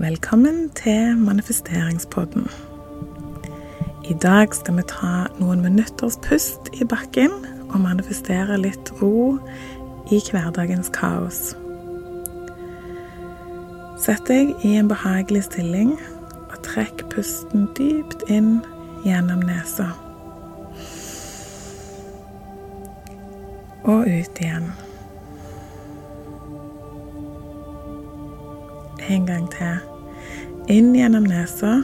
Velkommen til manifesteringspodden. I dag skal vi ta noen minutters pust i bakken og manifestere litt ro i hverdagens kaos. Sett deg i en behagelig stilling og trekk pusten dypt inn gjennom nesa. Og ut igjen. En gang til. Inn gjennom nesa.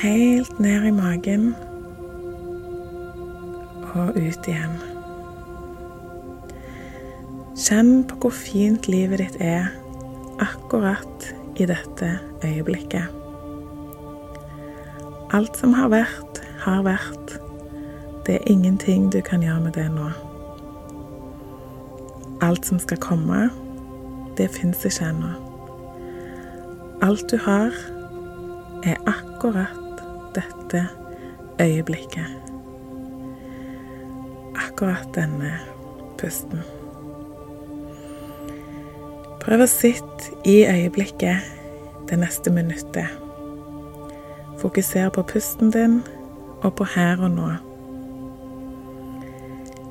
Helt ned i magen. Og ut igjen. Kjenn på hvor fint livet ditt er akkurat i dette øyeblikket. Alt som har vært, har vært. Det er ingenting du kan gjøre med det nå. Alt som skal komme, det fins ikke ennå. Alt du har, er akkurat dette øyeblikket. Akkurat denne pusten. Prøv å sitte i øyeblikket det neste minuttet. Fokuser på pusten din og på her og nå.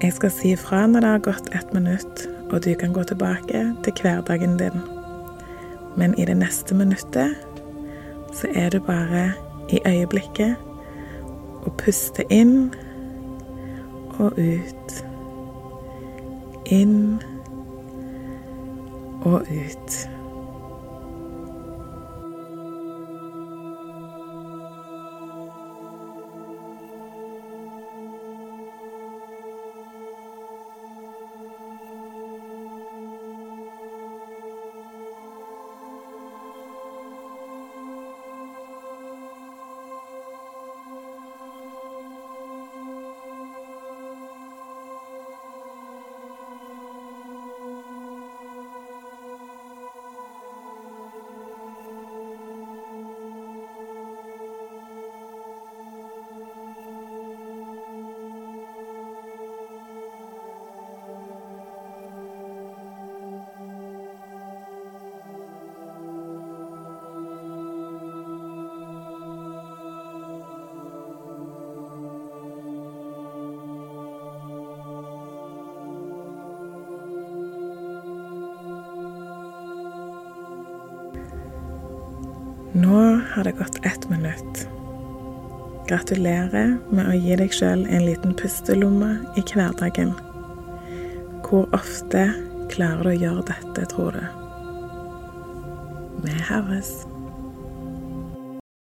Jeg skal si ifra når det har gått ett minutt, og du kan gå tilbake til hverdagen din. Men i det neste minuttet så er du bare i øyeblikket og puster inn og ut. Inn og ut. Nå har det gått ett minutt. Gratulerer med å gi deg sjøl en liten pustelomme i hverdagen. Hvor ofte klarer du å gjøre dette, tror du? Vi høres.